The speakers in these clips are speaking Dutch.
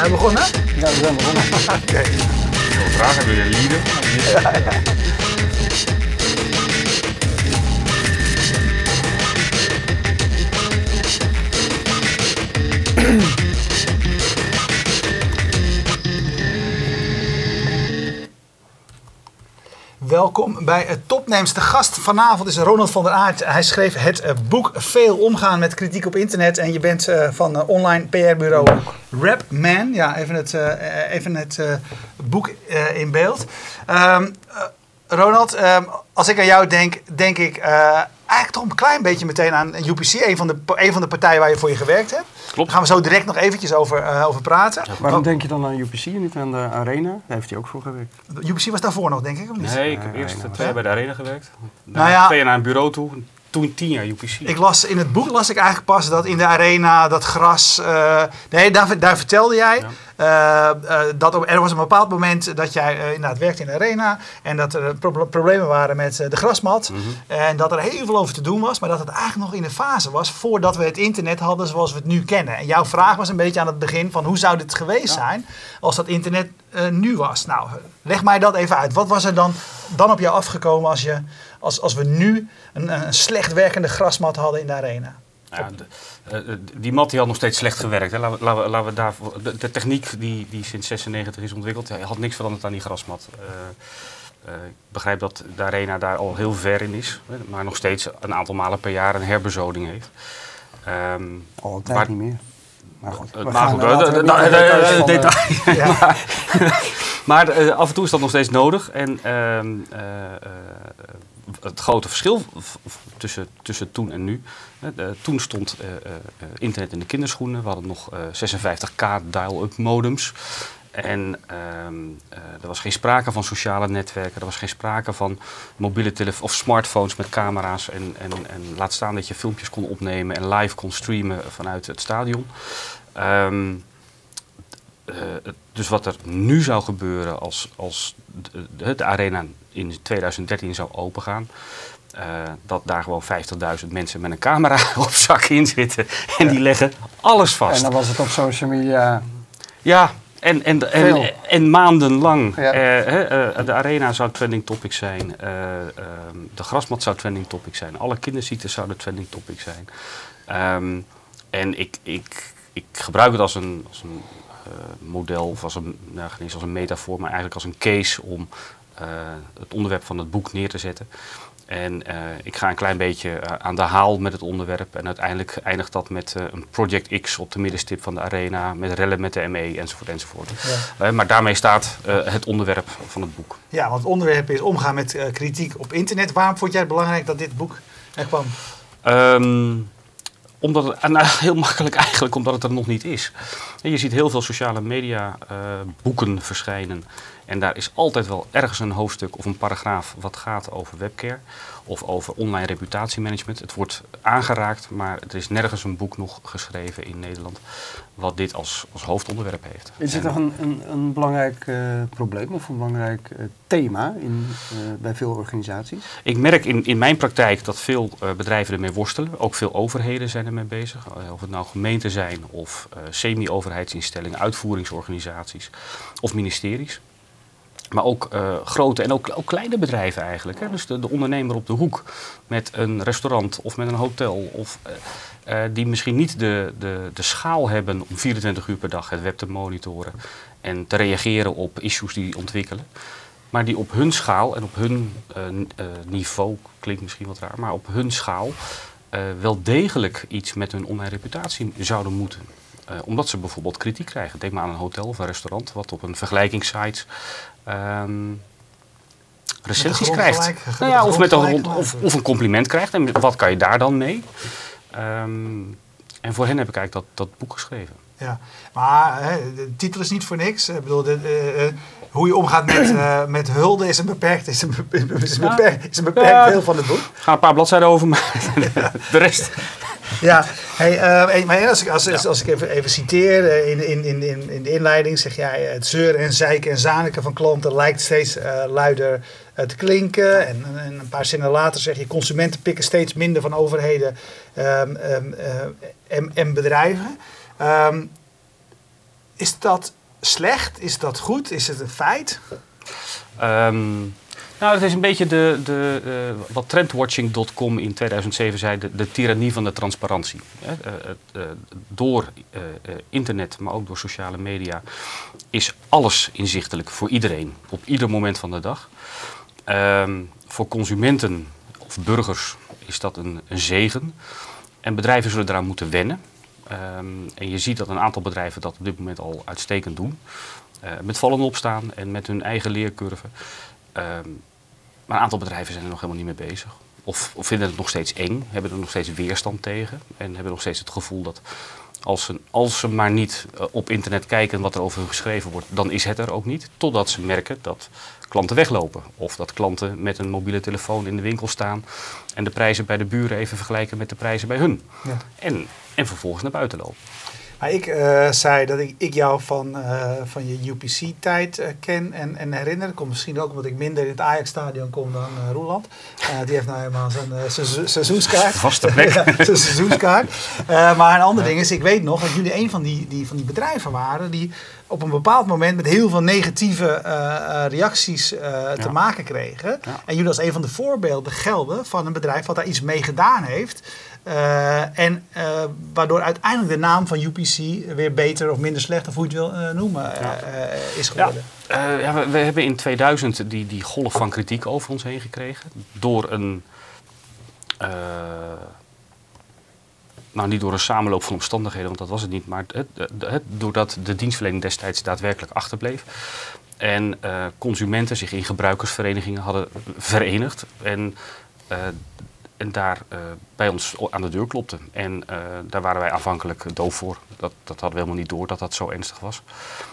Zijn we begonnen? Ja, we zijn begonnen. Oké. Zo vraag heb je leader. Welkom bij het Topnames. De gast vanavond is Ronald van der Aert. Hij schreef het eh, boek Veel omgaan met kritiek op internet. En je bent eh, van eh, online PR-bureau Rapman. Ja, even het, even het boek in beeld. Ehm, eh, Ronald, ehm, als ik aan jou denk, denk ik eigenlijk toch een klein beetje meteen aan UPC. Een van, de, een van de partijen waar je voor je gewerkt hebt. Klopt. Daar gaan we zo direct nog eventjes over, eh, over praten. Waarom denk je dan aan UPC en niet aan de Arena? Daar heeft hij ook voor gewerkt. UPC was daarvoor nog, denk ik, of niet? Nee, ik heb Nee, eerst nee, twee bij de Arena gewerkt. Nou Nou ja. Twee naar een bureau toe. Toen tien jaar UPC. Ik las in het boek las ik eigenlijk pas dat in de arena dat gras. eh, nee, daar, daar vertelde jij. eh, eh, dat op- er was een bepaald moment dat jij inderdaad werkte in de arena. En dat er pro- problemen waren met de grasmat. Mhm. En dat er heel veel over te doen was. Maar dat het eigenlijk nog in de fase was voordat we het internet hadden zoals we het nu kennen. En jouw vraag was een beetje aan het begin van hoe zou dit geweest zijn als dat internet nu was. Nou, leg mij dat even uit. Wat was er dan, dan op jou afgekomen als, je, als, als we nu een, een slecht werkende grasmat hadden in de arena? Ja, de- eh, eh, die mat die had nog steeds slecht gewerkt. Hè. Laten, we, laten, we, laten we daar, de, de techniek die, die sinds 96 is ontwikkeld, had niks veranderd aan die grasmat. Eh, eh, ik begrijp dat de arena daar al heel ver in is, hè, maar nog steeds een aantal malen per jaar een herbezoding heeft. Ehm, Al een tijd Maar- niet meer. Maar goed. We maar goed, detail. Ja. Maar af en toe is dat nog steeds nodig. En ehm, eh, eh, het grote verschil tussen, tussen toen en nu. toen stond eh, eh, eh, internet in de kinderschoenen. We hadden nog eh, 56k dial-up modems. En ehm, eh, er was geen sprake van sociale netwerken. Er was geen sprake van mobiele telefoons of smartphones met camera's. En, en, en laat staan dat je filmpjes kon opnemen en live kon streamen vanuit het stadion. Ehm, eh, dus wat er nu zou gebeuren als, als de, arena in 2013 zou opengaan. eh, dat daar gewoon 50.000 mensen met een camera op zak in zitten. En die leggen alles En vast. dan was het op social media. Ja, en, en, en, en maandenlang. Ja. Eh, eh, de arena zou trending topic zijn. eh, ehm, de grasmat zou trending topic zijn. Alle kinderziektes zouden trending topic zijn. Ehm, en ik, ik, ik gebruik het als een, als een eh, model, of als een, nou, niet als een metafoor, maar eigenlijk als een case om eh, het onderwerp van het boek neer te zetten. En eh, ik ga een klein beetje eh, aan de haal met het onderwerp. En uiteindelijk eindigt dat met eh, een Project X op de middenstip van de arena. Met rellen met de ME enzovoort enzovoort. Ja. Eh, maar daarmee staat eh, het onderwerp van het boek. Ja, want het onderwerp is omgaan met eh, kritiek op internet. Waarom vond jij het belangrijk dat dit boek er kwam? Ehm, omdat het, nou, heel makkelijk eigenlijk omdat het er nog niet is. En je ziet heel veel sociale media eh, boeken verschijnen. En daar is altijd wel ergens een hoofdstuk of een paragraaf wat gaat over webcare. Of over online reputatiemanagement. Het wordt aangeraakt, maar er is nergens een boek nog geschreven in Nederland wat dit als, als hoofdonderwerp heeft. Is het En- toch een, een, een belangrijk eh, probleem of een belangrijk eh, thema in, eh, bij veel organisaties? Ik merk in, in mijn praktijk dat veel bedrijven ermee worstelen. Ook veel overheden zijn ermee bezig. Of het nou gemeenten zijn of semi-overheidsinstellingen, uitvoeringsorganisaties of ministeries. Maar ook eh, grote en ook, ook kleine bedrijven eigenlijk. Hè? Dus de, de ondernemer op de hoek met een restaurant of met een hotel. Of, eh, eh, die misschien niet de, de, de schaal hebben om 24 uur per dag het web te monitoren. En te reageren op issues die ontwikkelen. Maar die op hun schaal en op hun niveau, klinkt misschien wat raar, maar op hun schaal wel degelijk iets met hun online reputatie zouden moeten. Eh, omdat ze bijvoorbeeld kritiek krijgen. Denk maar aan een hotel of een restaurant wat op een vergelijkingssite ehm recensies krijgt. gelijk- nou ja, of, met een, of, of een compliment krijgt. En wat kan je daar dan mee? Ehm, en voor hen heb ik eigenlijk dat, dat boek geschreven. Ja, maar hè, de titel is niet voor niks. Ik bedoel, de, eh, hoe je omgaat met, eh, met hulde is een beperkt, is een, is beperkt, is een beperkt Ja. deel van het boek. Er gaan een paar bladzijden over, maar de rest. Ja, hey, eh, maar als ik, als, als ik even, even citeer, eh, in, in, in, in de inleiding zeg jij... eh, het zeuren en zeiken en zaniken van klanten lijkt steeds luider te klinken. En, en een paar zinnen later zeg je... consumenten pikken steeds minder van overheden ehm, ehm, eh, en, en bedrijven. Ehm, Is dat slecht? Is dat goed? Is het een feit? Ehm, nou, het is een beetje de, de, eh, wat trendwatching.com in 2007 zei, de, de tirannie van de transparantie. Eh, eh, door internet, maar ook door sociale media, is alles inzichtelijk voor iedereen, op ieder moment van de dag. Ehm, voor consumenten of burgers is dat een, een zegen. En bedrijven zullen eraan moeten wennen. Ehm, en je ziet dat een aantal bedrijven dat op dit moment al uitstekend doen. Met vallen opstaan en met hun eigen leercurve. Ehm, maar een aantal bedrijven zijn er nog helemaal niet mee bezig. Of, of vinden het nog steeds eng, hebben er nog steeds weerstand tegen. En hebben nog steeds het gevoel dat als ze, als ze maar niet eh, op internet kijken wat er over hun geschreven wordt, dan is het er ook niet. Totdat ze merken dat klanten weglopen. Of dat klanten met een mobiele telefoon in de winkel staan en de prijzen bij de buren even vergelijken met de prijzen bij hun. Ja. En, en vervolgens naar buiten lopen. Maar ik eh, zei dat ik, ik jou van, eh, van je UPC-tijd eh, ken en, en herinner. Komt misschien ook omdat ik minder in het Ajax-stadion kom dan Roeland. Eh, die heeft nou helemaal zijn seizoen- seizoenskaart. Vaste plek. Ja, zijn seizoenskaart. Maar een ander ding is, ik weet nog dat jullie een van die, die, van die bedrijven waren die op een bepaald moment met heel veel negatieve reacties te Ja. maken kregen. En jullie als een van de voorbeelden gelden van een bedrijf wat daar iets mee gedaan heeft. En waardoor uiteindelijk de naam van UPC weer beter of minder slecht, of hoe je het wil eh, noemen, eh, Ja. eh, is geworden. Eh, ja, we, we hebben in 2000 die, die golf van kritiek over ons heen gekregen. Door een. nou, niet door een samenloop van omstandigheden, want dat was het niet. Maar het, doordat de dienstverlening destijds daadwerkelijk achterbleef. En consumenten zich in gebruikersverenigingen hadden verenigd. En, en daar eh, bij ons aan de deur klopten. En eh, daar waren wij aanvankelijk doof voor. Dat, dat hadden we helemaal niet door dat dat zo ernstig was.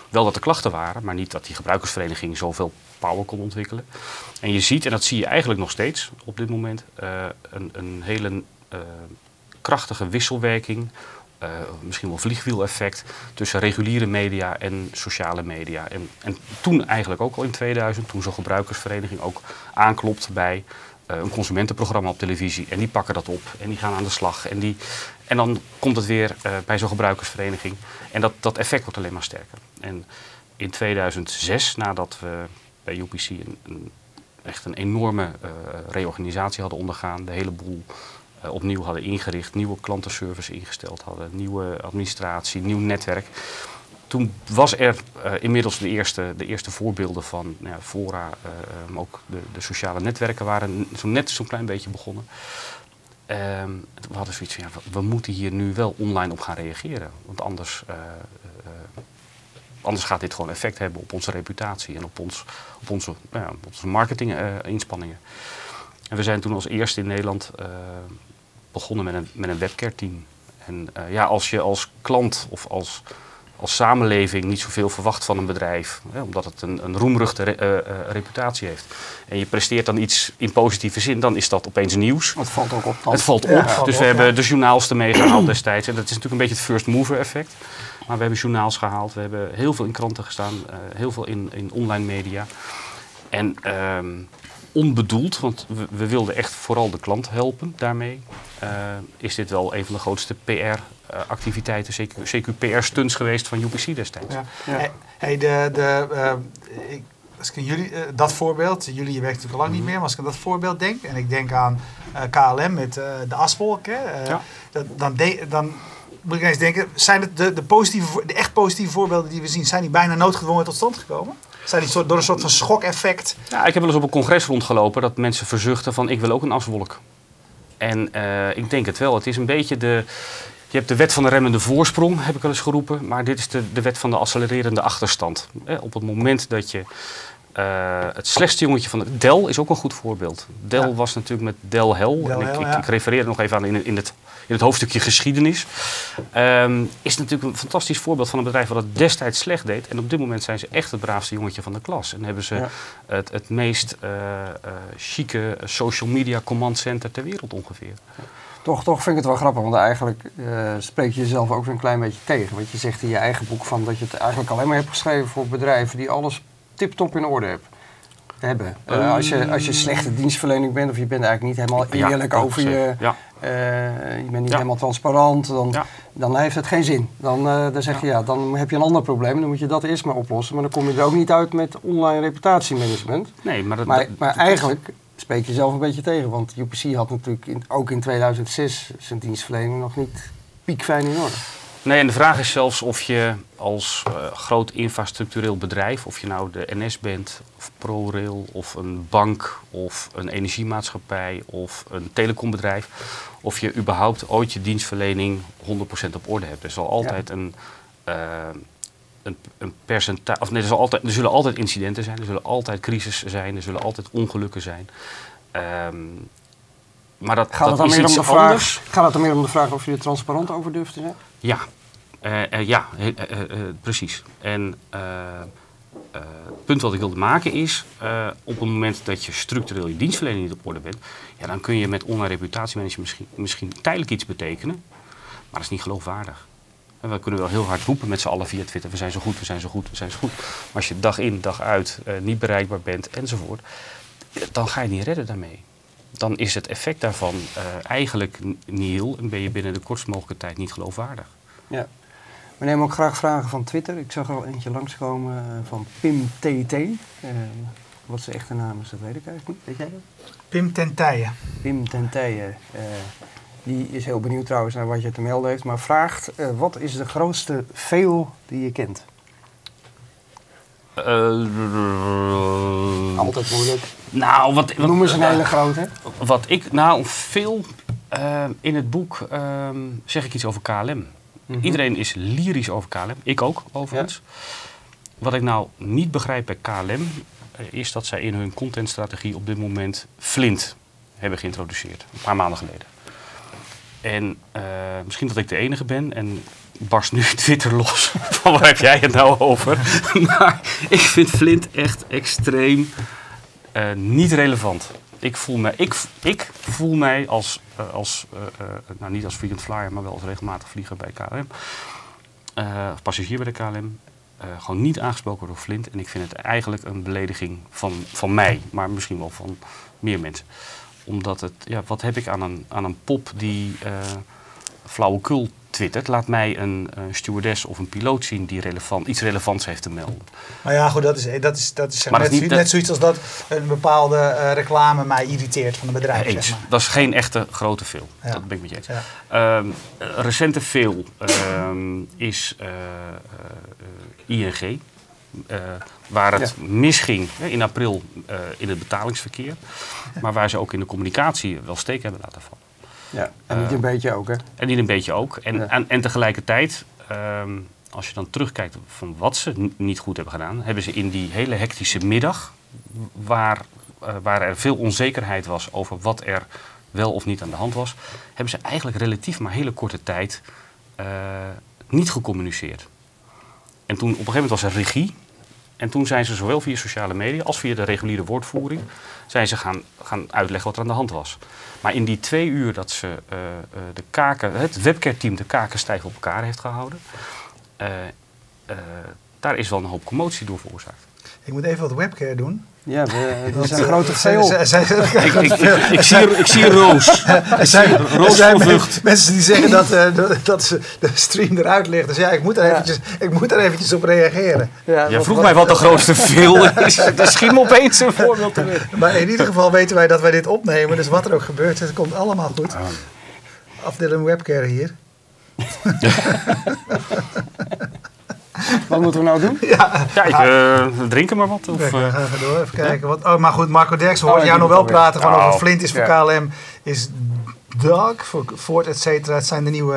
Wel dat er klachten waren, maar niet dat die gebruikersvereniging zoveel power kon ontwikkelen. En je ziet, en dat zie je eigenlijk nog steeds op dit moment, eh, een, een hele eh, krachtige wisselwerking. eh, misschien wel vliegwieleffect tussen reguliere media en sociale media. En, en toen eigenlijk ook al in 2000, toen zo'n gebruikersvereniging ook aanklopt bij eh, een consumentenprogramma op televisie. En die pakken dat op en die gaan aan de slag. En, die, en dan komt het weer eh, bij zo'n gebruikersvereniging. En dat, dat effect wordt alleen maar sterker. En in 2006, nadat we bij UPC een, een, echt een enorme eh, reorganisatie hadden ondergaan, de hele boel eh, opnieuw hadden ingericht, nieuwe klantenservice ingesteld hadden, nieuwe administratie, nieuw netwerk. Toen was er eh, inmiddels de eerste, de eerste voorbeelden van nou ja, Fora, eh, maar ook de, de sociale netwerken waren zo net zo'n klein beetje begonnen. Ehm, we hadden zoiets van, ja, we, moeten hier nu wel online op gaan reageren. Want anders, eh, anders gaat dit gewoon effect hebben op onze reputatie en op, ons, op onze, nou ja, op onze marketinginspanningen. en we zijn toen als eerste in Nederland begonnen met een, met een webcare team. En ja, als je als klant of als, als samenleving niet zoveel verwacht van een bedrijf, hè, omdat het een, een roemruchte re- eh, eh, reputatie heeft, en je presteert dan iets in positieve zin, dan is dat opeens nieuws. Het valt ook op. dan. Het valt op. Ja, valt dus op, we ja. hebben de journaals ermee gehaald destijds. En dat is natuurlijk een beetje het first mover effect. Maar we hebben journaals gehaald. We hebben heel veel in kranten gestaan. eh, heel veel in, in online media. En ehm, onbedoeld, want we, we wilden echt vooral de klant helpen daarmee. is dit wel een van de grootste PR-activiteiten, CQ, CQ-PR-stunts geweest van UPC destijds. Ja. Ja. Hey, de, de, eh, ik, als ik aan jullie, eh, dat voorbeeld, jullie werkt natuurlijk al lang niet meer, maar als ik aan dat voorbeeld denk, en ik denk aan eh, KLM met eh, de aswolk, hè, eh, Ja. dat, dan, de- dan moet ik ineens denken, zijn het de, de, positieve, de echt positieve voorbeelden die we zien, zijn die bijna noodgedwongen tot stand gekomen? Zijn die door een soort van schokeffect? Ja, ik heb wel eens op een congres rondgelopen dat mensen verzuchten van ik wil ook een aswolk. En eh, ik denk het wel. Het is een beetje de... Je hebt de wet van de remmende voorsprong, heb ik wel eens geroepen. Maar dit is de, de wet van de accelererende achterstand. Op het moment dat je... eh, het slechtste jongetje van de... Dell is ook een goed voorbeeld. Dell Ja. was natuurlijk met Dell en ik, ik, ja. ik refereer er nog even aan in, in, het, in het hoofdstukje geschiedenis. Ehm, is natuurlijk een fantastisch voorbeeld van een bedrijf wat het destijds slecht deed. En op dit moment zijn ze echt het braafste jongetje van de klas. En hebben ze Ja. het, het meest eh eh, chique social media command center ter wereld ongeveer. Toch, toch vind ik het wel grappig, want eigenlijk eh, spreek je jezelf ook weer een klein beetje tegen. Want je zegt in je eigen boek van dat je het eigenlijk alleen maar hebt geschreven voor bedrijven die alles tip-top in orde hebben. hebben. Eh, als, je, als je slechte dienstverlening bent of je bent eigenlijk niet helemaal eerlijk over je. Ja. eh, je bent niet Ja. helemaal transparant, dan, dan heeft het geen zin. Dan, dan zeg je ja, dan heb je een ander probleem. Dan moet je dat eerst maar oplossen. Maar dan kom je er ook niet uit met online reputatiemanagement. Nee, maar, dat, Maar, dat- maar eigenlijk spreek je zelf een beetje tegen. Want UPC had natuurlijk in- ook in 2006 zijn dienstverlening nog niet piekfijn in orde. Nee, en de vraag is zelfs of je als eh, groot infrastructureel bedrijf, of je nou de NS bent, of ProRail, of een bank, of een energiemaatschappij, of een telecombedrijf, of je überhaupt ooit je dienstverlening 100% op orde hebt. Er zal altijd een, eh, een, een percentage, of nee, er, altijd, er zullen altijd incidenten zijn, er zullen altijd crisis zijn, er zullen altijd ongelukken zijn. Ehm, maar dat, Gaat het dan meer om de vraag, anders. gaat het dan meer om de vraag of je er transparant over durft te zijn? Ja, Eh, eh, ja eh, precies. En het punt wat ik wilde maken is, op het moment dat je structureel je dienstverlening niet op orde bent, ja, dan kun je met online reputatiemanagement misschien, misschien tijdelijk iets betekenen, maar dat is niet geloofwaardig. En we kunnen wel heel hard roepen met z'n allen via Twitter, we zijn zo goed, we zijn zo goed, we zijn zo goed. Maar als je dag in, dag uit eh, niet bereikbaar bent enzovoort, dan ga je niet redden daarmee. Dan is het effect daarvan eh, eigenlijk nihil en ben je binnen de kortst mogelijke tijd niet geloofwaardig. Ja. We nemen ook graag vragen van Twitter. Ik zag er al eentje langskomen eh, van Pim TT. Eh, wat zijn echte naam is, dat weet ik eigenlijk niet. Weet jij dat? Pim Tentijen. Pim Tentijen. Die is heel benieuwd trouwens naar wat je te melden heeft. Maar vraagt, eh, wat is de grootste fail die je kent? Eh, Altijd moeilijk. nou, wat, wat, Noem eens een hele grote. wat ik, nou, veel eh, in het boek ehm, zeg ik iets over KLM. Mhm. Iedereen is lyrisch over KLM. Ik ook, overigens. Wat ik nou niet begrijp bij KLM, is dat zij in hun contentstrategie op dit moment Flint hebben geïntroduceerd. Een paar maanden geleden. En eh, misschien dat ik de enige ben en barst nu Twitter los. Van waar heb jij het nou over? maar ik vind Flint echt extreem eh, niet relevant. Ik voel mij, ik, ik voel mij als, eh, als nou niet als frequent flyer, maar wel als regelmatig vlieger bij KLM. of passagier bij de KLM. gewoon niet aangesproken door Flint. En ik vind het eigenlijk een belediging van, van mij, maar misschien wel van meer mensen. Omdat het, ja, wat heb ik aan een, aan een pop die eh flauwekul twittert? Laat mij een, een stewardess of een piloot zien die relevant, iets relevants heeft te melden. Maar ja, goed, dat is, dat is, dat is, Maar net, dat is net zoiets als dat een bepaalde eh, reclame mij irriteert van een bedrijf. Eens. Zeg maar. Dat is geen echte grote. Ja. Dat ben ik met je eens. Ja. Ehm, een recente veel ehm, is eh, eh, ING. Eh, waar het misging hè, in april eh, in het betalingsverkeer. Maar waar ze ook in de communicatie wel steek hebben laten vallen. Ja. En niet een beetje ook, hè? En die een beetje ook. En, Ja. en, en tegelijkertijd, ehm, als je dan terugkijkt van wat ze niet goed hebben gedaan, hebben ze in die hele hectische middag, waar, eh, waar er veel onzekerheid was over wat er wel of niet aan de hand was, hebben ze eigenlijk relatief maar hele korte tijd eh, niet gecommuniceerd. En toen op een gegeven moment was er regie. En toen zijn ze zowel via sociale media als via de reguliere woordvoering zijn ze gaan, gaan uitleggen wat er aan de hand was. Maar in die twee uur dat ze eh, eh, de kaken, het webcare-team de kaken stijf op elkaar heeft gehouden, eh, daar is wel een hoop commotie door veroorzaakt. Ik moet even wat webcare doen. Ja, we, dat is een grote ze- ik, ik, ik, ik zie, ik zie roos. Er zijn, roos zijn vlucht. mensen die zeggen dat, eh, dat- dat ze de stream eruit ligt. Dus ja, ik moet er Ja. eventjes, ik moet er eventjes op reageren. Ja, Jij vroeg wat- mij wat de grootste veel is. Daar schiet me opeens een voorbeeld te binnen. Maar in ieder geval weten wij dat wij dit opnemen. Dus wat er ook gebeurt, het komt allemaal goed. Afdeling webcare hier. Wat moeten we nou doen? Ja, Ja, ik eh, drinken maar wat. Of, Kijk, eh, we even door. Even kijken. Wat, oh, maar goed, Marco Derksen hoort Oh, jou nog wel praten van Oh, over Flint is voor ja. KLM. Is Doug voor Ford, et cetera. Het zijn de nieuwe,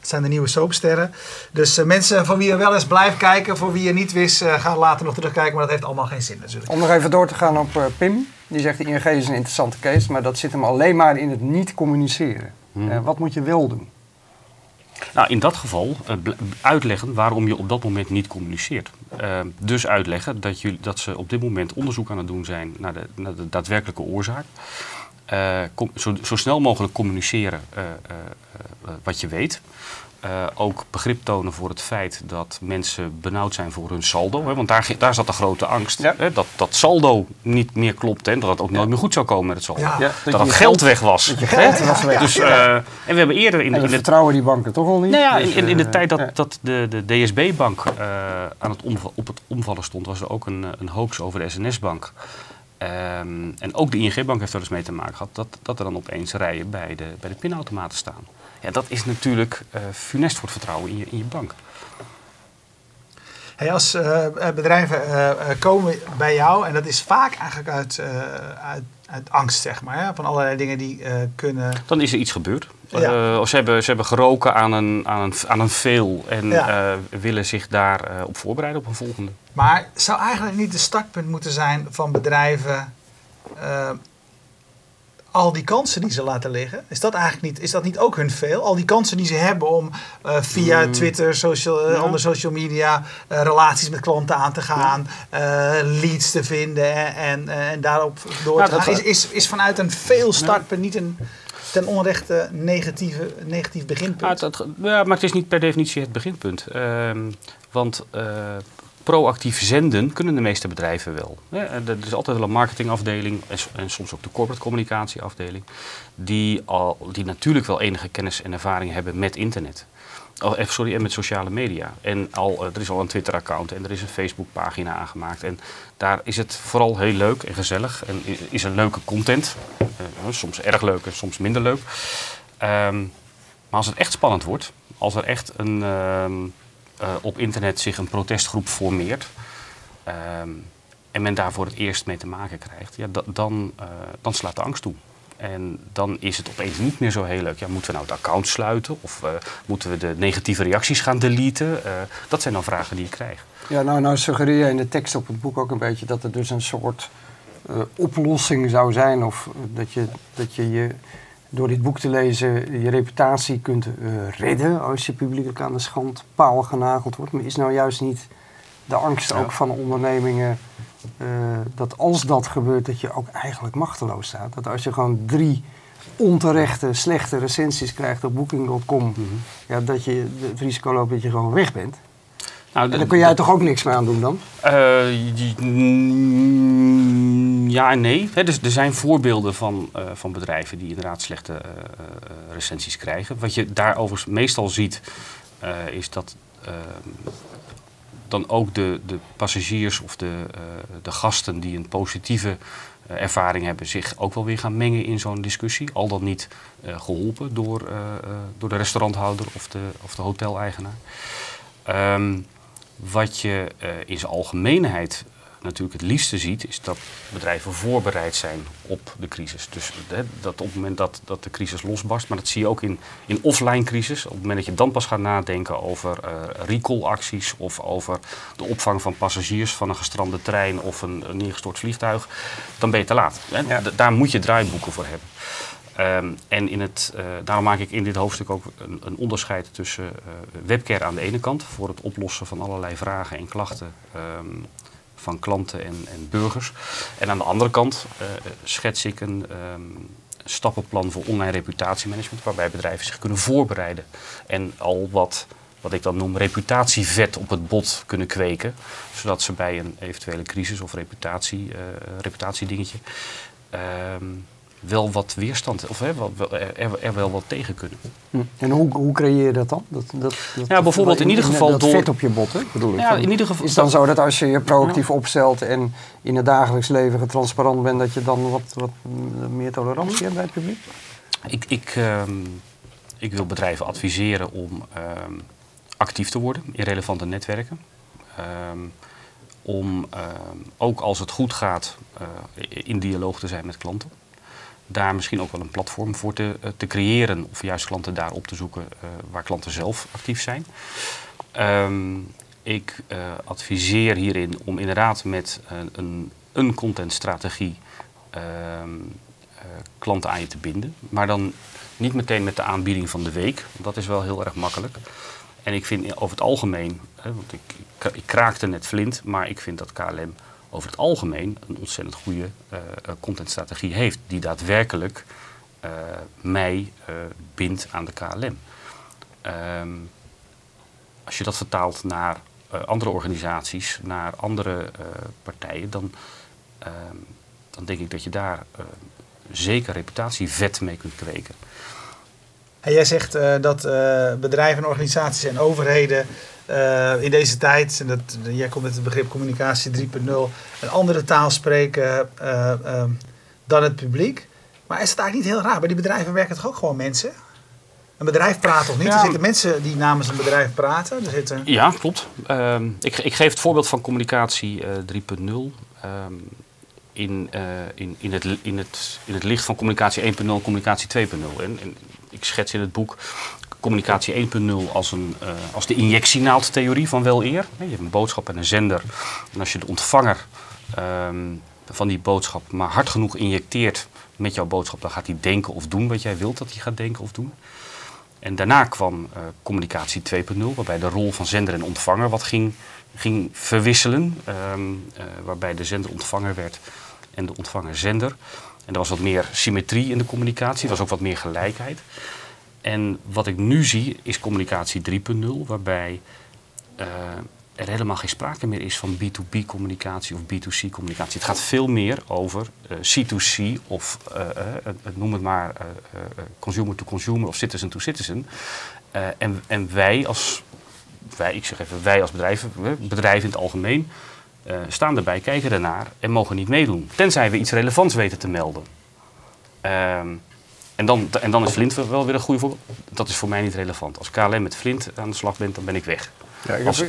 het zijn de nieuwe soapsterren. Dus eh, mensen van wie je wel eens blijft kijken, voor wie je niet wist, eh, ga later nog terugkijken. Maar dat heeft allemaal geen zin natuurlijk. Om nog even door te gaan op eh, Pim. Die zegt de ING is een interessante case, maar dat zit hem alleen maar in het niet communiceren. Hmm. Eh, wat moet je wel doen? Nou, in dat geval eh, uitleggen waarom je op dat moment niet communiceert. Eh, dus uitleggen dat, jullie, dat ze op dit moment onderzoek aan het doen zijn naar de, naar de daadwerkelijke oorzaak. Eh, zo, zo snel mogelijk communiceren wat je weet. Eh, ook begrip tonen voor het feit dat mensen benauwd zijn voor hun saldo. Hè, want daar, daar zat de grote angst. Ja. Hè, dat, dat saldo niet meer klopt en dat het ook nooit meer goed zou komen met het saldo. Ja. Ja, Dat, je het geld weg was. Dat je geld was weg. Dus, eh, en we hebben eerder in, en in, vertrouwen die banken toch al niet. nou ja, in, Dus, in, in de eh, tijd dat, ja. dat de, de DSB-bank eh, aan het op het omvallen stond, was er ook een, een hoax over de SNS-bank. Ehm, en ook de ING-bank heeft er eens mee te maken gehad dat, dat er dan opeens rijen bij de, bij de pinautomaten staan. Ja, dat is natuurlijk eh funest voor het vertrouwen in je, in je bank. Hey, als eh, eh, bedrijven komen bij jou, en dat is vaak eigenlijk uit, uit, uit angst, zeg maar, hè, van allerlei dingen die kunnen. Dan is er iets gebeurd. Ja. Of ze, hebben, ze hebben geroken aan een, aan een, aan een veel en Ja. willen zich daar eh, op voorbereiden op een volgende. Maar zou eigenlijk niet de startpunt moeten zijn van bedrijven al die kansen die ze laten liggen? Is dat eigenlijk niet, is dat niet ook hun veel? Al die kansen die ze hebben om eh, via Mm. Twitter, social, eh, Ja. andere social media, eh, relaties met klanten aan te gaan, leads te vinden en, en, en daarop door te gaan. dat- Is, is, is vanuit een veel startpunt niet een ten onrechte negatieve, negatief beginpunt? Het- ja, maar het is niet per definitie het beginpunt. Ehm, want proactief zenden kunnen de meeste bedrijven wel. Er is altijd wel een marketingafdeling en, soms ook de corporate communicatieafdeling. Die, al, die natuurlijk wel enige kennis en ervaring hebben met internet. Eh, sorry, en met sociale media. En al, eh, er is al een Twitter-account en er is een Facebook-pagina aangemaakt. En daar is het vooral heel leuk en gezellig. En is er leuke content. Eh, soms erg leuk en soms minder leuk. Ehm, maar als het echt spannend wordt, als er echt een, ehm, eh, op internet zich een protestgroep formeert. ehm, en men daar voor het eerst mee te maken krijgt, ja, da- dan, eh, dan slaat de angst toe. En dan is het opeens niet meer zo heel leuk. Ja, moeten we nou het account sluiten? Of eh, moeten we de negatieve reacties gaan deleten? Dat zijn dan vragen die je krijgt. Ja, nou, nou suggereer je in de tekst op het boek ook een beetje dat er dus een soort oplossing zou zijn. Of dat je, dat je je door dit boek te lezen je reputatie kunt eh, redden als je publiekelijk aan de schandpaal genageld wordt. Maar is nou juist niet de angst Ja. ook van ondernemingen eh, dat als dat gebeurt, dat je ook eigenlijk machteloos staat. Dat als je gewoon drie onterechte, slechte recensies krijgt op booking.com, ja, dat je het risico loopt dat je gewoon weg bent. Nou, En daar kun jij toch ook niks mee aan doen dan? Mm, ja en nee. Dus er zijn voorbeelden van, eh, van bedrijven die inderdaad slechte eh, eh, recensies krijgen. Wat je daar overigens meestal ziet, is dat eh, dan ook de, de passagiers of de, de gasten die een positieve ervaring hebben, zich ook wel weer gaan mengen in zo'n discussie. Al dan niet eh, geholpen door, door de restauranthouder of de, of de hoteleigenaar. Ehm, wat je in zijn algemeenheid natuurlijk het liefste ziet, is dat bedrijven voorbereid zijn op de crisis. Dus hè, dat op het moment dat, dat de crisis losbarst, maar dat zie je ook in, in offline crisis. Op het moment dat je dan pas gaat nadenken over eh recallacties of over de opvang van passagiers van een gestrande trein of een, een neergestort vliegtuig, dan ben je te laat. Hè? Ja. Daar moet je draaiboeken voor hebben. Ehm, en in het, eh, daarom maak ik in dit hoofdstuk ook een, een onderscheid tussen eh, webcare aan de ene kant voor het oplossen van allerlei vragen en klachten ehm, van klanten en, en burgers. En aan de andere kant eh, schets ik een ehm, stappenplan voor online reputatiemanagement, waarbij bedrijven zich kunnen voorbereiden en al wat, wat ik dan noem reputatievet op het bot kunnen kweken, zodat ze bij een eventuele crisis of reputatie, eh, reputatiedingetje ehm, wel wat weerstand of hè, er, er wel wat tegen kunnen. Hm. En hoe, hoe creëer je dat dan? Dat, dat, dat, Ja, bijvoorbeeld in ieder geval dat door- vet op je botten, bedoel ik. Ja, in ieder geval- Is het dan zo dat als je je proactief opstelt en in het dagelijks leven transparant bent, dat je dan wat, wat meer tolerantie hebt bij het publiek? Ik, ik, ehm, ik wil bedrijven adviseren om ehm, actief te worden in relevante netwerken. Ehm, om ehm, ook als het goed gaat eh, in dialoog te zijn met klanten. Daar misschien ook wel een platform voor te, eh, te creëren of juist klanten daar op te zoeken eh, waar klanten zelf actief zijn. Ehm, ik eh, adviseer hierin om inderdaad met een, een contentstrategie ehm, eh, klanten aan je te binden. Maar dan niet meteen met de aanbieding van de week. want Dat is wel heel erg makkelijk. En ik vind over het algemeen, want ik, ik kraakte net flint, maar ik vind dat KLM over het algemeen een ontzettend goede eh, eh, contentstrategie heeft. Die daadwerkelijk eh, mij bindt aan de KLM. Ehm, als je dat vertaalt naar andere organisaties, naar andere partijen, dan, ehm, dan denk ik dat je daar zeker reputatievet mee kunt kweken. En jij zegt dat bedrijven, en organisaties en overheden eh, in deze tijd, en dat, jij komt met het begrip communicatie 3.0, een andere taal spreken eh, ehm, dan het publiek. Maar is het eigenlijk niet heel raar? Bij die bedrijven werken toch ook gewoon mensen? Een bedrijf praat toch niet? Ja. Er zitten mensen die namens een bedrijf praten. Er zitten... Ja, klopt. Ehm, ik, ik geef het voorbeeld van communicatie eh, 3.0. Ehm, in, eh, in, in, het, in, het, in het licht van communicatie 1.0 en communicatie 2.0. En, en ik schets in het boek communicatie 1.0 als, een, eh, als de injectienaaldtheorie van wel eer. Je hebt een boodschap en een zender. En als je de ontvanger ehm, van die boodschap maar hard genoeg injecteert met jouw boodschap, dan gaat hij denken of doen wat jij wilt dat hij gaat denken of doen. En daarna kwam eh, communicatie 2.0, waarbij de rol van zender en ontvanger wat ging, ging verwisselen. ehm, eh, waarbij de zender ontvanger werd en de ontvanger zender. En er was wat meer symmetrie in de communicatie, er was ook wat meer gelijkheid. En wat ik nu zie is communicatie 3.0, waarbij eh, er helemaal geen sprake meer is van B2B communicatie of B2C communicatie. Het gaat veel meer over eh, C2C of eh, eh, eh, noem het maar consumer to consumer of citizen to citizen. En, en wij als, wij, ik zeg even wij als bedrijven, bedrijven in het algemeen, staan erbij, kijken ernaar en mogen niet meedoen. Tenzij we iets relevants weten te melden. Ehm, en, dan, en dan is Flint wel weer een goede voorbeeld. Dat is voor mij niet relevant. Als KLM met Flint aan de slag bent, dan ben ik weg. Ja, ik Als- heb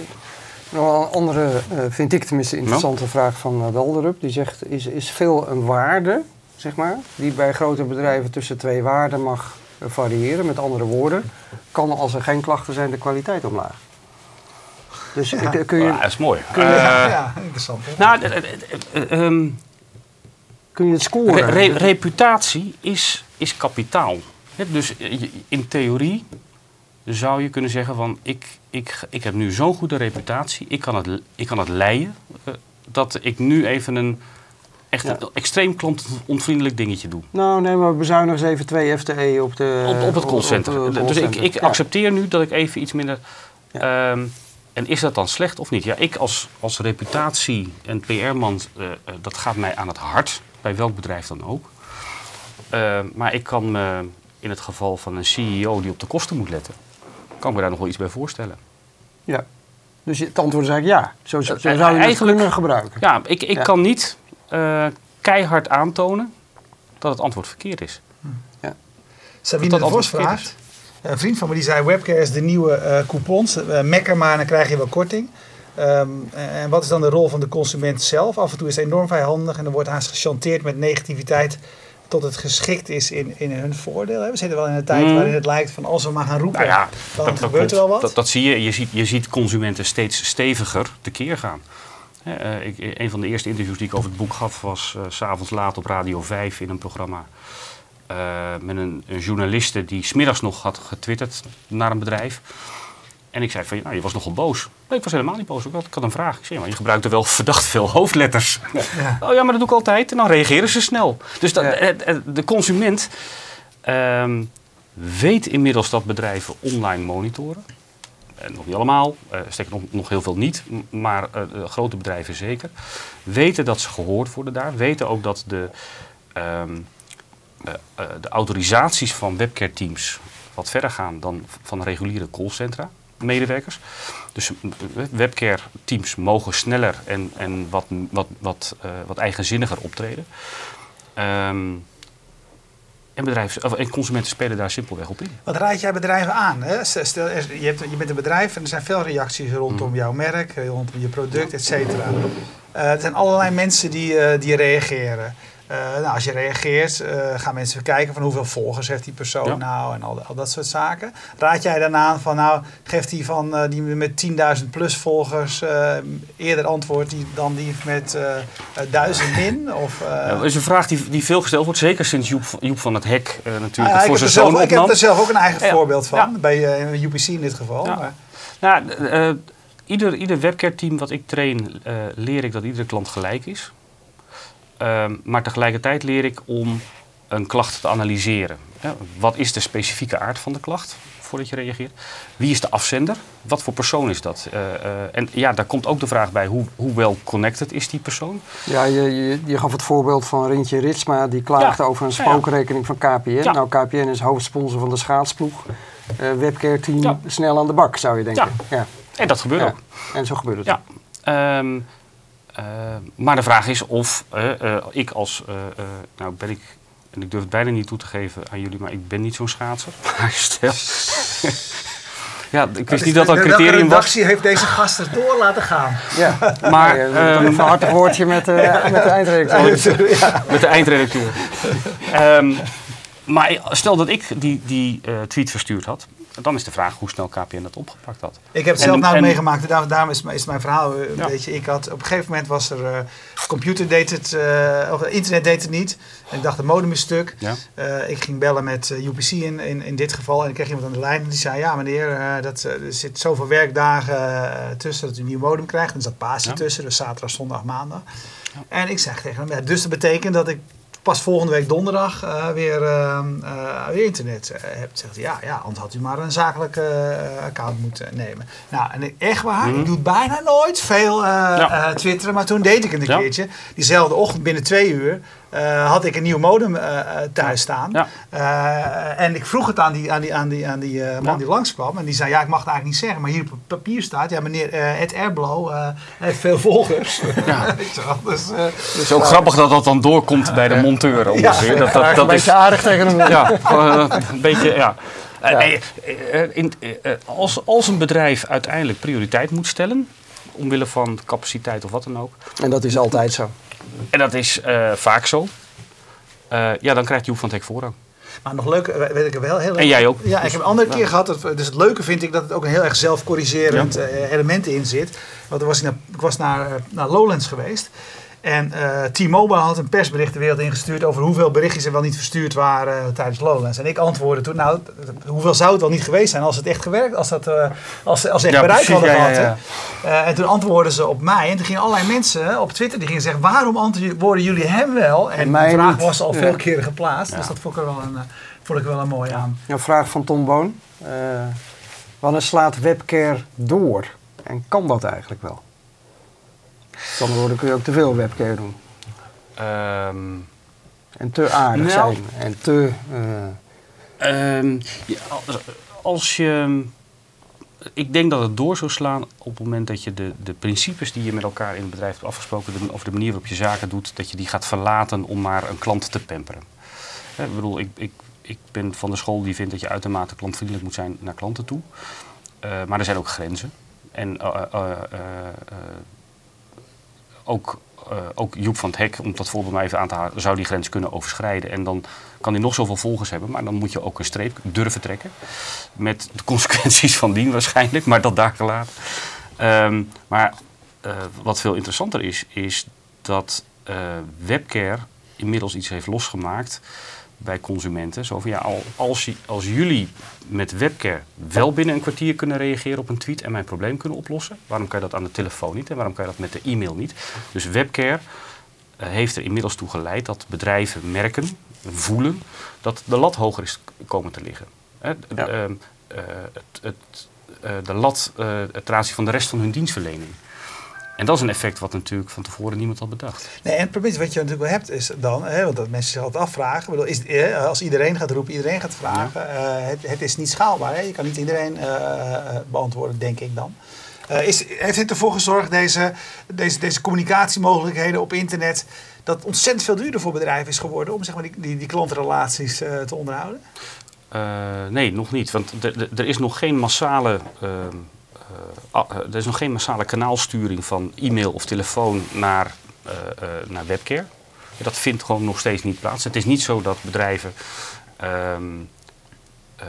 nog een andere, eh, vind ik tenminste, interessante vraag van uh, Welderup. Die zegt, is, is veel een waarde, zeg maar, die bij grote bedrijven tussen twee waarden mag eh, variëren? Met andere woorden, kan als er geen klachten zijn de kwaliteit omlaag? Dus Ja. kun- kun, je, Ah, dat is mooi. kun je- Eh, ja, ja, interessant. hè? nou, eh, eh, eh, eh, ehm, kun je het re- scoren? re- reputatie is, is kapitaal. Dus eh, in theorie zou je kunnen zeggen van ik, ik, ik heb nu zo'n goede reputatie, ik kan het, ik kan het leiden, eh, dat ik nu even een echt Ja. een extreem klantonvriendelijk dingetje doe. Nou, nee, maar we bezuinigen eens even twee FTE op, de, op, op het callcenter. op dus ik, ik Ja. accepteer nu dat ik even iets minder. Ja. Ehm, en is dat dan slecht of niet? Ja, ik als, als reputatie- en PR-man, eh, dat gaat mij aan het hart, bij welk bedrijf dan ook. Ehm, maar ik kan me in het geval van een CEO die op de kosten moet letten, kan ik me daar nog wel iets bij voorstellen. Ja. Dus het antwoord is eigenlijk ja. Zo, zo, zo Eh, zou je het eigenlijk- kunnen gebruiken. Ja, ik, ik Ja. kan niet eh, keihard aantonen dat het antwoord verkeerd is. Sabine dat de Vos vraagt. Een vriend van me die zei: Webcare is de nieuwe eh, coupons. Uh, mekker maar en dan krijg je wel korting. Ehm, en wat is dan de rol van de consument zelf? Af en toe is het enorm vijandig en er wordt haast gechanteerd met negativiteit. Tot het geschikt is in, in hun voordeel. hè. We zitten wel in een tijd Mm. waarin het lijkt van als we maar gaan roepen, Nou ja, dan dat, gebeurt er wel wat. Dat, dat zie je. Je ziet, je ziet consumenten steeds steviger tekeer gaan. Hè, eh, ik, een van de eerste interviews die ik over het boek gaf was eh, s s'avonds laat op Radio 5 in een programma. eh, met een, een journaliste die smiddags nog had getwitterd naar een bedrijf. En ik zei van, nou, je was nogal boos. Nee, ik was helemaal niet boos. Ik had, ik had een vraag. Ik zei, maar je gebruikte wel verdacht veel hoofdletters. Ja. Oh ja, maar dat doe ik altijd. En dan reageren ze snel. Dus dat, Ja. eh, eh, de consument ehm, weet inmiddels dat bedrijven online monitoren. En nog niet allemaal, eh sterker nog, nog heel veel niet, maar eh, grote bedrijven zeker. Weten dat ze gehoord worden daar. Weten ook dat de, ehm, eh, eh, de autorisaties van webcare teams wat verder gaan dan van reguliere callcentra medewerkers. Dus eh, webcare teams mogen sneller en, en wat, wat, wat, eh, wat eigenzinniger optreden. Ehm, en, bedrijven, of, en consumenten spelen daar simpelweg op in. Wat raad jij bedrijven aan? Hè? Stel, je, hebt, je bent een bedrijf en er zijn veel reacties rondom jouw merk, eh, rondom je product, et cetera. Er zijn allerlei mensen die, die reageren. Eh, nou, als je reageert, eh, gaan mensen kijken van hoeveel volgers heeft die persoon Ja. nou en al, al dat soort zaken. Raad jij dan aan van nou, geeft die van eh, die met 10.000 plus volgers eerder antwoord die, dan die met 1000 min? Of, Ja, dat is een vraag die, die veel gesteld wordt, zeker sinds Joep, van- Joep van het Hek natuurlijk ah, ja, voor heb zijn er zelf, zoon ik heb er zelf ook een eigen voorbeeld van, bij UPC in dit geval. Maar, Nou, ieder, ieder webcare team wat ik train, leer ik dat iedere klant gelijk is. Ehm, maar tegelijkertijd leer ik om een klacht te analyseren. Wat is de specifieke aard van de klacht? voordat je reageert. Wie is de afzender? Wat voor persoon is dat? Eh, eh, en ja, daar komt ook de vraag bij, hoe, hoe wel connected is die persoon? Ja, je, je, je gaf het voorbeeld van Rintje Ritsma, die klaagde Ja. over een spookrekening van KPN. Nou, KPN is hoofdsponsor van de schaatsploeg. Eh webcare team, snel aan de bak, zou je denken. Ja. En dat gebeurt ook. En zo gebeurt het. Ja. Ehm, eh, maar de vraag is of eh, eh, ik als, eh, eh, nou ben ik, en ik durf het bijna niet toe te geven aan jullie, maar ik ben niet zo'n schaatser. Maar stel. ja, ik wist niet dat dat een criterium was. redactie heeft deze gast er door laten gaan? Ja. Maar Ja, ehm, een hartig woordje met, eh met de eindredacteur. met de eindredacteur. Ehm, maar stel dat ik die, die eh, tweet verstuurd had, dan is de vraag hoe snel KPN dat opgepakt had. Ik heb het En- zelf nou en- meegemaakt. Daar, daarom is, is mijn verhaal een Ja. beetje. Ik had, op een gegeven moment was er. eh computer deed het. eh, of internet deed het niet. En ik dacht, de modem is stuk. Ja? Eh, ik ging bellen met UPC in, in, in dit geval. En ik kreeg iemand aan de lijn. En die zei: Ja, meneer, dat, er zit zoveel werkdagen tussen dat u een nieuw modem krijgt. En er zat Pasen Ja. tussen. Dus zaterdag, zondag, maandag. En ik zeg tegen hem: ja, Dus dat betekent dat ik pas volgende week donderdag eh, weer, eh, eh, weer internet eh, heb. Zegt hij, ja, ja, anders had u maar een zakelijk eh, account moeten nemen. Nou, en echt waar, Mhm. ik doe het bijna nooit veel Ja. twitteren, maar toen deed ik het een Ja. keertje. Diezelfde ochtend, binnen twee uur, eh, had ik een nieuw modem eh, eh, thuis staan. Ja. Eh, en ik vroeg het aan die, aan die, aan die, aan die eh, man Ja. die langskwam. En die zei, ja, ik mag het eigenlijk niet zeggen. Maar hier op het papier staat, ja, meneer eh Ed Airblow eh, heeft veel volgers. Ja. Wel, dus, Het is ook grappig dat dat dan doorkomt bij de monteur ongeveer. dat, dat, dat een is, beetje aardig tegen hem. ja, eh, een beetje, ja. Nee, in, als, als een bedrijf uiteindelijk prioriteit moet stellen, omwille van capaciteit of wat dan ook, En dat is altijd zo. En dat is eh, vaak zo, eh, ja, dan krijgt Joep van Hek voorrang. Maar nog leuk, weet ik wel heel erg. En jij ook. Ja, ik heb een andere keer gehad. dat- Dus het leuke vind ik dat het ook een heel erg zelfcorrigerend eh, element in zit. Want er was ik, naar, ik was naar, naar Lowlands geweest. En eh, T-Mobile had een persbericht de wereld ingestuurd over hoeveel berichtjes er wel niet verstuurd waren eh, tijdens Lowlands. En ik antwoordde toen, nou, hoeveel zou het wel niet geweest zijn als het echt gewerkt, als, dat, eh, als, ze- als ze echt Ja, bereik precies, hadden ja, gehad. ja. Eh, en toen antwoordden ze op mij. En toen gingen allerlei mensen op Twitter die gingen zeggen: waarom antwoorden jullie hem wel? En, En mij de vraag niet. was al Ja. veel keren geplaatst. Ja. Dus dat vond ik er wel een, vond ik wel een mooi aan. Een vraag van Tom Boon. Eh, wanneer slaat webcare door? En kan dat eigenlijk wel? Met andere woorden kun je ook te veel webcare doen. Ehm, En te aardig Nou. zijn. En te... eh, Ehm, ja, als, je. Ik denk dat het door zou slaan op het moment dat je de, de principes die je met elkaar in het bedrijf hebt afgesproken, de, of de manier waarop je zaken doet, dat je die gaat verlaten om maar een klant te pamperen. Hè, ik bedoel, ik, ik, ik ben van de school die vindt dat je uitermate klantvriendelijk moet zijn naar klanten toe. Eh, maar er zijn ook grenzen. En eh, eh, eh, eh, ook, eh, ook Joep van het Hek, om dat voorbeeld maar even aan te halen, zou die grens kunnen overschrijden. En dan kan hij nog zoveel volgers hebben, maar dan moet je ook een streep durven trekken. Met de consequenties van dien waarschijnlijk, maar dat daar gelaten. Ehm, maar eh, wat veel interessanter is, is dat eh, webcare inmiddels iets heeft losgemaakt bij consumenten. Zo van ja, al, als, als jullie met webcare wel binnen een kwartier kunnen reageren op een tweet en mijn probleem kunnen oplossen, waarom kan je dat aan de telefoon niet en waarom kan je dat met de e-mail niet? Dus webcare eh, heeft er inmiddels toe geleid dat bedrijven merken, voelen, dat de lat hoger is komen te liggen. Hè, Ja. ehm, eh, het, het, eh, de lat aanzien van de rest van hun dienstverlening. En dat is een effect wat natuurlijk van tevoren niemand had bedacht. Nee, en het probleem wat je natuurlijk wel hebt is dan, hè, want dat mensen zich altijd afvragen. Bedoel, is, eh, als iedereen gaat roepen, iedereen gaat vragen. eh, het, het is niet schaalbaar. Hè? Je kan niet iedereen eh, eh, beantwoorden, denk ik dan. Is, heeft dit ervoor gezorgd, deze, deze, deze communicatiemogelijkheden op internet, dat het ontzettend veel duurder voor bedrijven is geworden om zeg maar, die, die, die klantenrelaties eh, te onderhouden? Nee, nog niet. Want er- is nog geen massale. Eh, ah, eh, er is nog geen massale kanaalsturing van e-mail of telefoon naar, eh, naar webcare. Dat vindt gewoon nog steeds niet plaats. Het is niet zo dat bedrijven ehm, eh,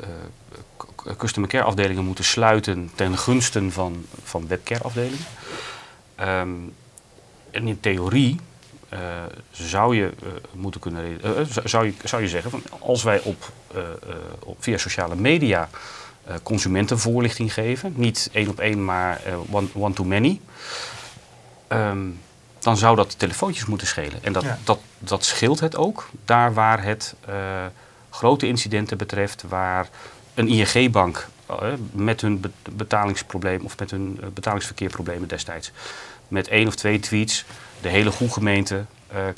eh, customer care afdelingen moeten sluiten ten gunste van, van webcare afdelingen. Ehm, en in theorie zou je moeten kunnen zou- je, zou je zeggen van als wij op, op via sociale media consumentenvoorlichting geven, niet één op één, maar eh, one, one to many, ehm, dan zou dat telefoontjes moeten schelen. En dat, Ja. dat, dat scheelt het ook, daar waar het eh, grote incidenten betreft, waar een ING-bank met hun betalingsprobleem of met hun betalingsverkeerproblemen destijds met één of twee tweets de hele goede gemeente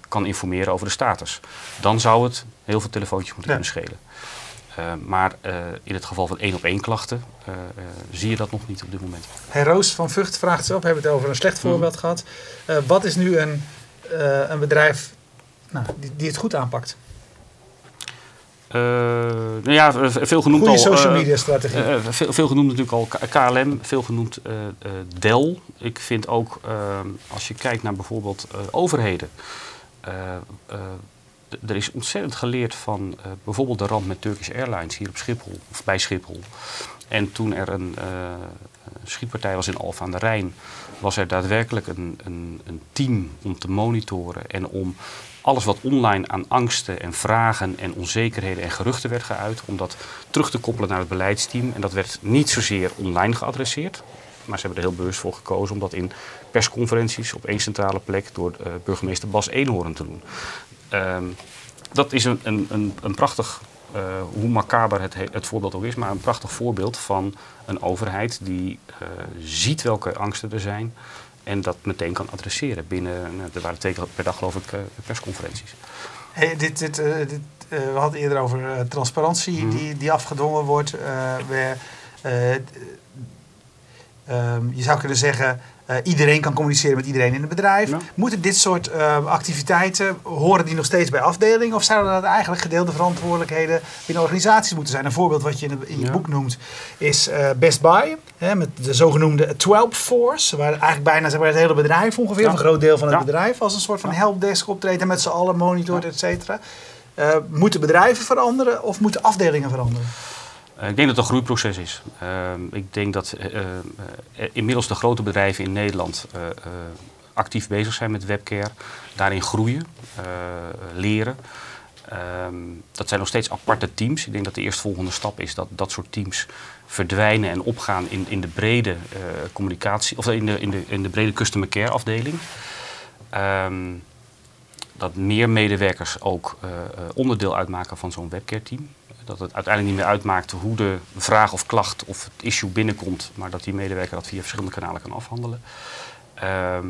kan informeren over de status. Dan zou het heel veel telefoontjes moeten kunnen schelen. Uh, maar uh, in het geval van één op één klachten uh, zie je dat nog niet op dit moment. Hey, Roos van Vught vraagt zelf, we hebben het over een slecht voorbeeld mm. gehad. wat is nu een, een bedrijf nou, die, die het goed aanpakt? nou ja, veel genoemd Goeie al. social media strategie. veel, veel, genoemd natuurlijk al KLM, veel genoemd Dell. Ik vind ook, als je kijkt naar bijvoorbeeld overheden er is ontzettend geleerd van uh, bijvoorbeeld de ramp met Turkish Airlines hier op Schiphol, of bij Schiphol. En toen er een uh, schietpartij was in Alphen aan de Rijn, was er daadwerkelijk een, een, een, team om te monitoren en om alles wat online aan angsten en vragen en onzekerheden en geruchten werd geuit, om dat terug te koppelen naar het beleidsteam. En dat werd niet zozeer online geadresseerd, maar ze hebben er heel bewust voor gekozen om dat in persconferenties op één centrale plek door uh, burgemeester Bas Eenhoorn te doen. Ehm, dat is een, een, een, een prachtig, uh, hoe macaber het, het voorbeeld ook is, maar een prachtig voorbeeld van een overheid die uh, ziet welke angsten er zijn en dat meteen kan adresseren binnen, nou, er waren twee keer per dag geloof ik uh, persconferenties. Hey, dit, dit, dit we hadden eerder over transparantie mm. die, die afgedwongen wordt. We, um, je zou kunnen zeggen, uh, iedereen kan communiceren met iedereen in het bedrijf. Moeten dit soort uh, activiteiten, horen die nog steeds bij afdelingen? Of zouden dat eigenlijk gedeelde verantwoordelijkheden binnen organisaties moeten zijn? Een voorbeeld wat je in, in je boek noemt is uh, Best Buy. Hè, met de zogenoemde 12 Force. Waar eigenlijk bijna zeg maar, het hele bedrijf ongeveer, ja. een groot deel van het bedrijf, als een soort van helpdesk optreden. Met z'n allen monitort, et cetera. moeten bedrijven veranderen of moeten afdelingen veranderen? Eh, ik denk dat het een groeiproces is. Ehm, ik denk dat uh, inmiddels de grote bedrijven in Nederland actief bezig zijn met webcare, daarin groeien, leren. Ehm, dat zijn nog steeds aparte teams. Ik denk dat de eerstvolgende stap is dat dat soort teams verdwijnen en opgaan in, in de brede communicatie, of in de, in, de, in de brede customer care afdeling. Ehm, dat meer medewerkers ook onderdeel uitmaken van zo'n webcare team dat het uiteindelijk niet meer uitmaakt hoe de vraag of klacht of het issue binnenkomt, maar dat die medewerker dat via verschillende kanalen kan afhandelen. Ehm,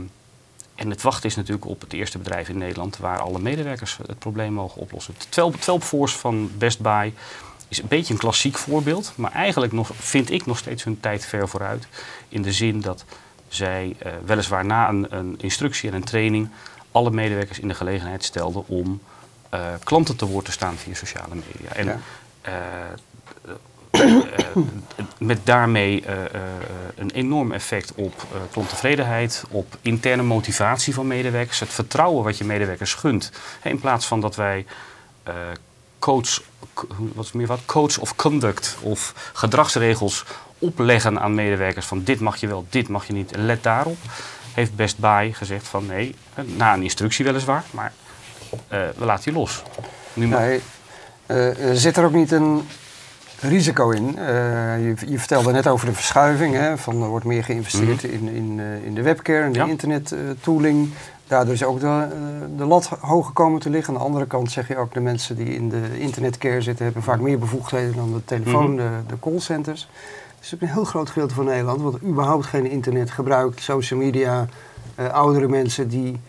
en het wachten is natuurlijk op het eerste bedrijf in Nederland waar alle medewerkers het probleem mogen oplossen. De 12 Force van Best Buy is een beetje een klassiek voorbeeld, maar eigenlijk nog, vind ik nog steeds hun tijd ver vooruit. In de zin dat zij uh, weliswaar na een, een, instructie en een training alle medewerkers in de gelegenheid stelden om uh, klanten te woord te staan via sociale media. En eh, eh, met daarmee een enorm effect op klanttevredenheid, op interne motivatie van medewerkers, het vertrouwen wat je medewerkers gunt. In plaats van dat wij coach, wat meer wat, coach of conduct of gedragsregels opleggen aan medewerkers van dit mag je wel, dit mag je niet en let daarop, heeft Best Buy gezegd van nee, na een instructie weliswaar, maar we laten je los. Nu nee, uh, zit er ook niet een risico in? Je, je, vertelde net over de verschuiving. Hè, van er wordt meer geïnvesteerd mhm. in, in, in de webcare en de ja. internettooling. Daardoor is ook de, de lat hoger komen te liggen. Aan de andere kant zeg je ook de mensen die in de internetcare zitten... hebben vaak meer bevoegdheden dan de telefoon, mhm. de, de callcenters. Dus is een heel groot gedeelte van Nederland... wat überhaupt geen internet gebruikt, social media... oudere mensen die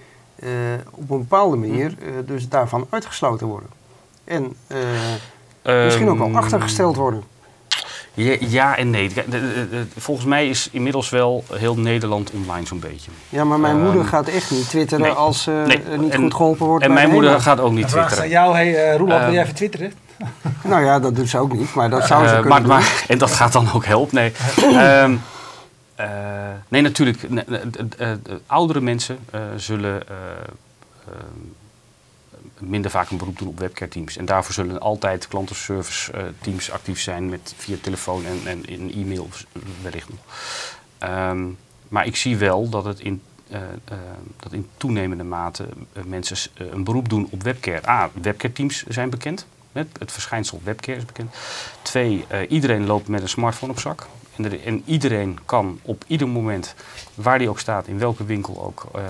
op een bepaalde manier uh, dus daarvan uitgesloten worden. En uh, misschien ook wel ehm, achtergesteld worden. Ja, ja, en nee. Volgens mij is inmiddels wel heel Nederland online zo'n beetje. Ja, maar mijn moeder ehm, gaat echt niet twitteren nee, als ze nee, niet goed geholpen wordt. En mijn moeder gaat ook niet twitteren. aan jou, hey, Roelof, wil jij even twitteren? nou ja, dat doet ze ook niet, maar dat zou ze kunnen maar, doen. Maar, en dat gaat dan ook helpen, nee. um, nee, natuurlijk. Uh, oudere mensen zullen minder vaak een beroep doen op webcare teams. En daarvoor zullen altijd klantenservice teams actief zijn met, via telefoon en, en in e-mail wellicht nog. Um, maar ik zie wel dat het in, dat in toenemende mate mensen een beroep doen op webcare. A, webcare teams zijn bekend. Het verschijnsel webcare is bekend. Twee, iedereen loopt met een smartphone op zak. En, en, iedereen kan op ieder moment, waar die ook staat, in welke winkel ook, uh,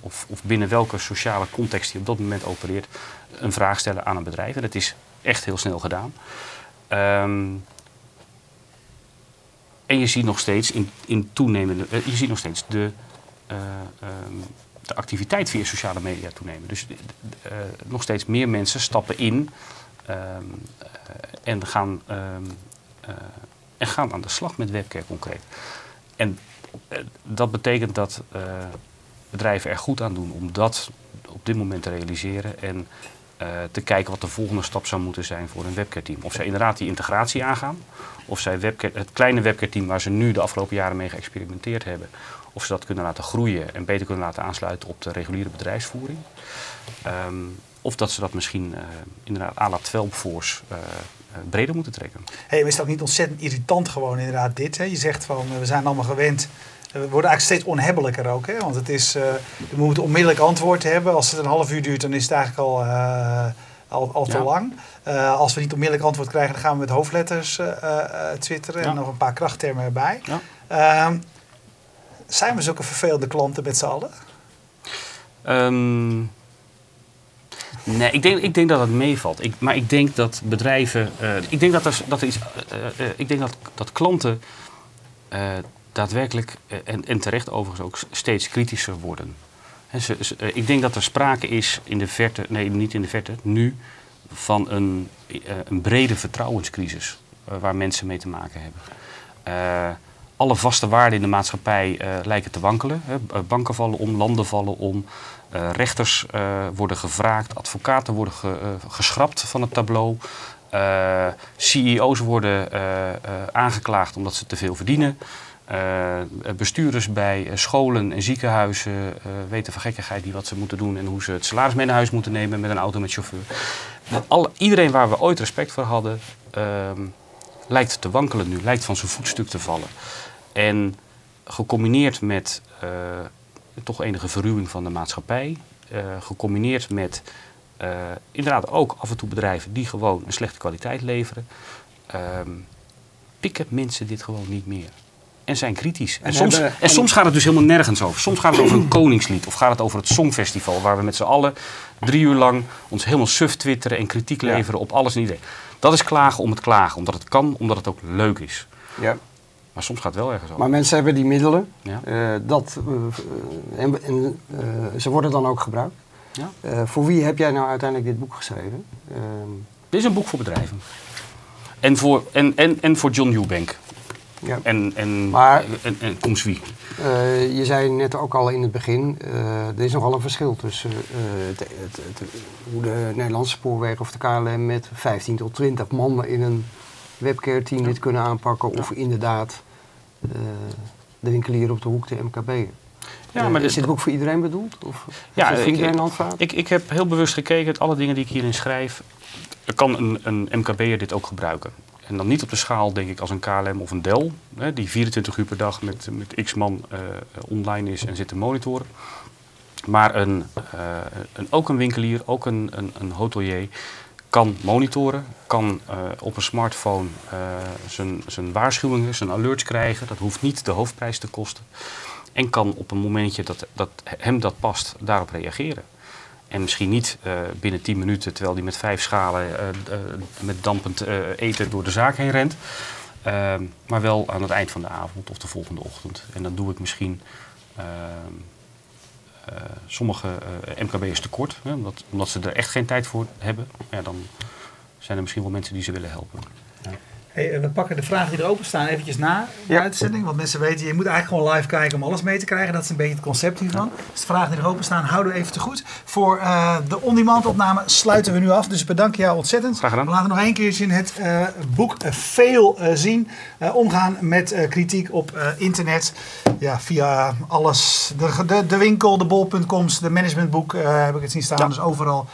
of, of, binnen welke sociale context die op dat moment opereert, een vraag stellen aan een bedrijf. En dat is echt heel snel gedaan. Um, en je ziet nog steeds in, in toenemende, eh, je ziet nog steeds de, eh, ehm, de activiteit via sociale media toenemen. Dus eh, nog steeds meer mensen stappen in ehm, eh, en, gaan, ehm, eh, gaan aan de slag met webcare concreet. En eh, dat betekent dat eh, bedrijven er goed aan doen om dat op dit moment te realiseren en eh, te kijken wat de volgende stap zou moeten zijn voor een webcare team. Of zij inderdaad die integratie aangaan, of zij webcare, het kleine webcare team waar ze nu de afgelopen jaren mee geëxperimenteerd hebben, of ze dat kunnen laten groeien en beter kunnen laten aansluiten op de reguliere bedrijfsvoering. Ehm, of dat ze dat misschien eh, inderdaad à la 12 Force eh, breder moeten trekken. Hey, maar is het ook niet ontzettend irritant gewoon inderdaad dit? Hè? Je zegt van, eh, we zijn allemaal gewend. Eh, We worden eigenlijk steeds onhebbelijker ook. Hè? Want het is, eh, we moeten onmiddellijk antwoord hebben. Als het een half uur duurt, dan is het eigenlijk al, eh, al, al te Ja. lang. Eh, als we niet onmiddellijk antwoord krijgen, dan gaan we met hoofdletters eh, eh, twitteren. Ja. En nog een paar krachttermen erbij. Ja. Ehm, zijn we zulke vervelende klanten met z'n allen? Ehm, nee, ik denk, ik denk dat het meevalt. Ik, maar ik denk dat bedrijven. eh, ik denk dat, er, dat, er iets, eh, eh, ik denk dat, dat klanten daadwerkelijk, en, en terecht overigens ook, steeds kritischer worden. Ik denk dat er sprake is in de verte, nee, niet in de verte, nu, van een, een brede vertrouwenscrisis waar mensen mee te maken hebben. Alle vaste waarden in de maatschappij lijken te wankelen. Hè. Banken vallen om, landen vallen om. Eh, rechters eh, worden gevraagd, advocaten worden eh, geschrapt van het tableau. CEO's worden aangeklaagd omdat ze te veel verdienen. Bestuurders bij scholen en ziekenhuizen weten van gekkigheid niet wat ze moeten doen en hoe ze het salaris naar huis moeten nemen met een auto met chauffeur. Iedereen waar we ooit respect voor hadden, ehm, lijkt te wankelen nu, lijkt van zijn voetstuk te vallen. En gecombineerd met toch enige verruwing van de maatschappij, eh, gecombineerd met eh, inderdaad ook af en toe bedrijven die gewoon een slechte kwaliteit leveren, ehm, pikken mensen dit gewoon niet meer. En zijn kritisch. En, En soms, hebben- en soms gaat het dus helemaal nergens over. Soms gaat het over een koningslied of gaat het over het Songfestival, waar we met z'n allen drie uur lang ons helemaal suf twitteren en kritiek Ja. leveren op alles en iedereen. Dat is klagen om het klagen, omdat het kan, omdat het ook leuk is. Ja. Maar soms gaat het wel ergens over. Maar mensen hebben die middelen. Ja. eh, dat, eh, en en eh, ze worden dan ook gebruikt. Ja. Voor wie heb jij nou uiteindelijk dit boek geschreven? Ehm, Dit is een boek voor bedrijven. En voor, en, en, en voor John Eubank. ja. En, en, Maar- en, en Zwie. Eh, je zei net ook al in het begin, eh, er is nogal een verschil tussen het, het, het- hoe de Nederlandse spoorwegen of de KLM met 15 tot 20 man in een webcare team dit kunnen aanpakken. Of inderdaad eh, de winkelier op de hoek, de MKB. Ja, maar is dit- boek voor iedereen bedoeld? Of Ja, is voor ik- iedereen ik- handvaart? Ik, ik heb heel bewust gekeken, uit alle dingen die ik hierin schrijf, kan een, een MKB'er dit ook gebruiken. En dan niet op de schaal, denk ik, als een KLM of een Dell, hè, die 24 uur per dag met, met x man eh, online is en zit te monitoren. Maar een, eh, een, ook een winkelier, ook een, een, een hotelier, kan monitoren, kan eh, op een smartphone eh, zijn, waarschuwingen, zijn alerts krijgen. Dat hoeft niet de hoofdprijs te kosten. En kan op een momentje dat, dat hem dat past, daarop reageren. En misschien niet eh, binnen 10 minuten, terwijl hij met vijf schalen met dampend eten door de zaak heen rent. Ehm, maar wel aan het eind van de avond of de volgende ochtend. En dan doe ik misschien ehm, eh, sommige eh, MKB'ers tekort, hè, omdat, omdat ze er echt geen tijd voor hebben. Ja, dan zijn er misschien wel mensen die ze willen helpen. Hey, eh, we pakken de vragen die er open staan eventjes na de Ja. uitzending. Want mensen weten, je moet eigenlijk gewoon live kijken om alles mee te krijgen. Dat is een beetje het concept hiervan. Dus de vragen die er open staan houden we even te goed. Voor eh, de on-demand opname sluiten we nu af. Dus bedank jou ontzettend. Graag gedaan. We laten nog één keertje het eh, boek Veel zien. Omgaan met kritiek op internet. Ja, via alles. De, de, de winkel, de bol.coms, de managementboek heb ik het zien staan. Ja. Dus overal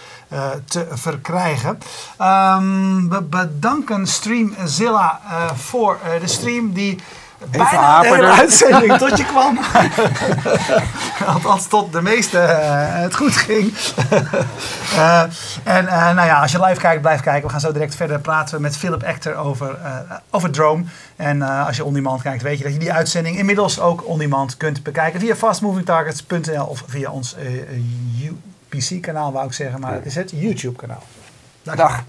te verkrijgen. Ehm, we bedanken Streamzilla eh, voor eh, de stream die bijna de hele uitzending tot je kwam. Althans tot de meeste eh, het goed ging. Eh, en eh, nou ja, als je live kijkt, blijf kijken. We gaan zo direct verder praten met Philip Echter over, eh, over Drome. En eh, als je on-demand kijkt, weet je dat je die uitzending inmiddels ook on-demand kunt bekijken. Via fastmovingtargets.nl of via ons eh, PC-kanaal, wou ik zeggen, maar het is het YouTube-kanaal. Dag. Dag.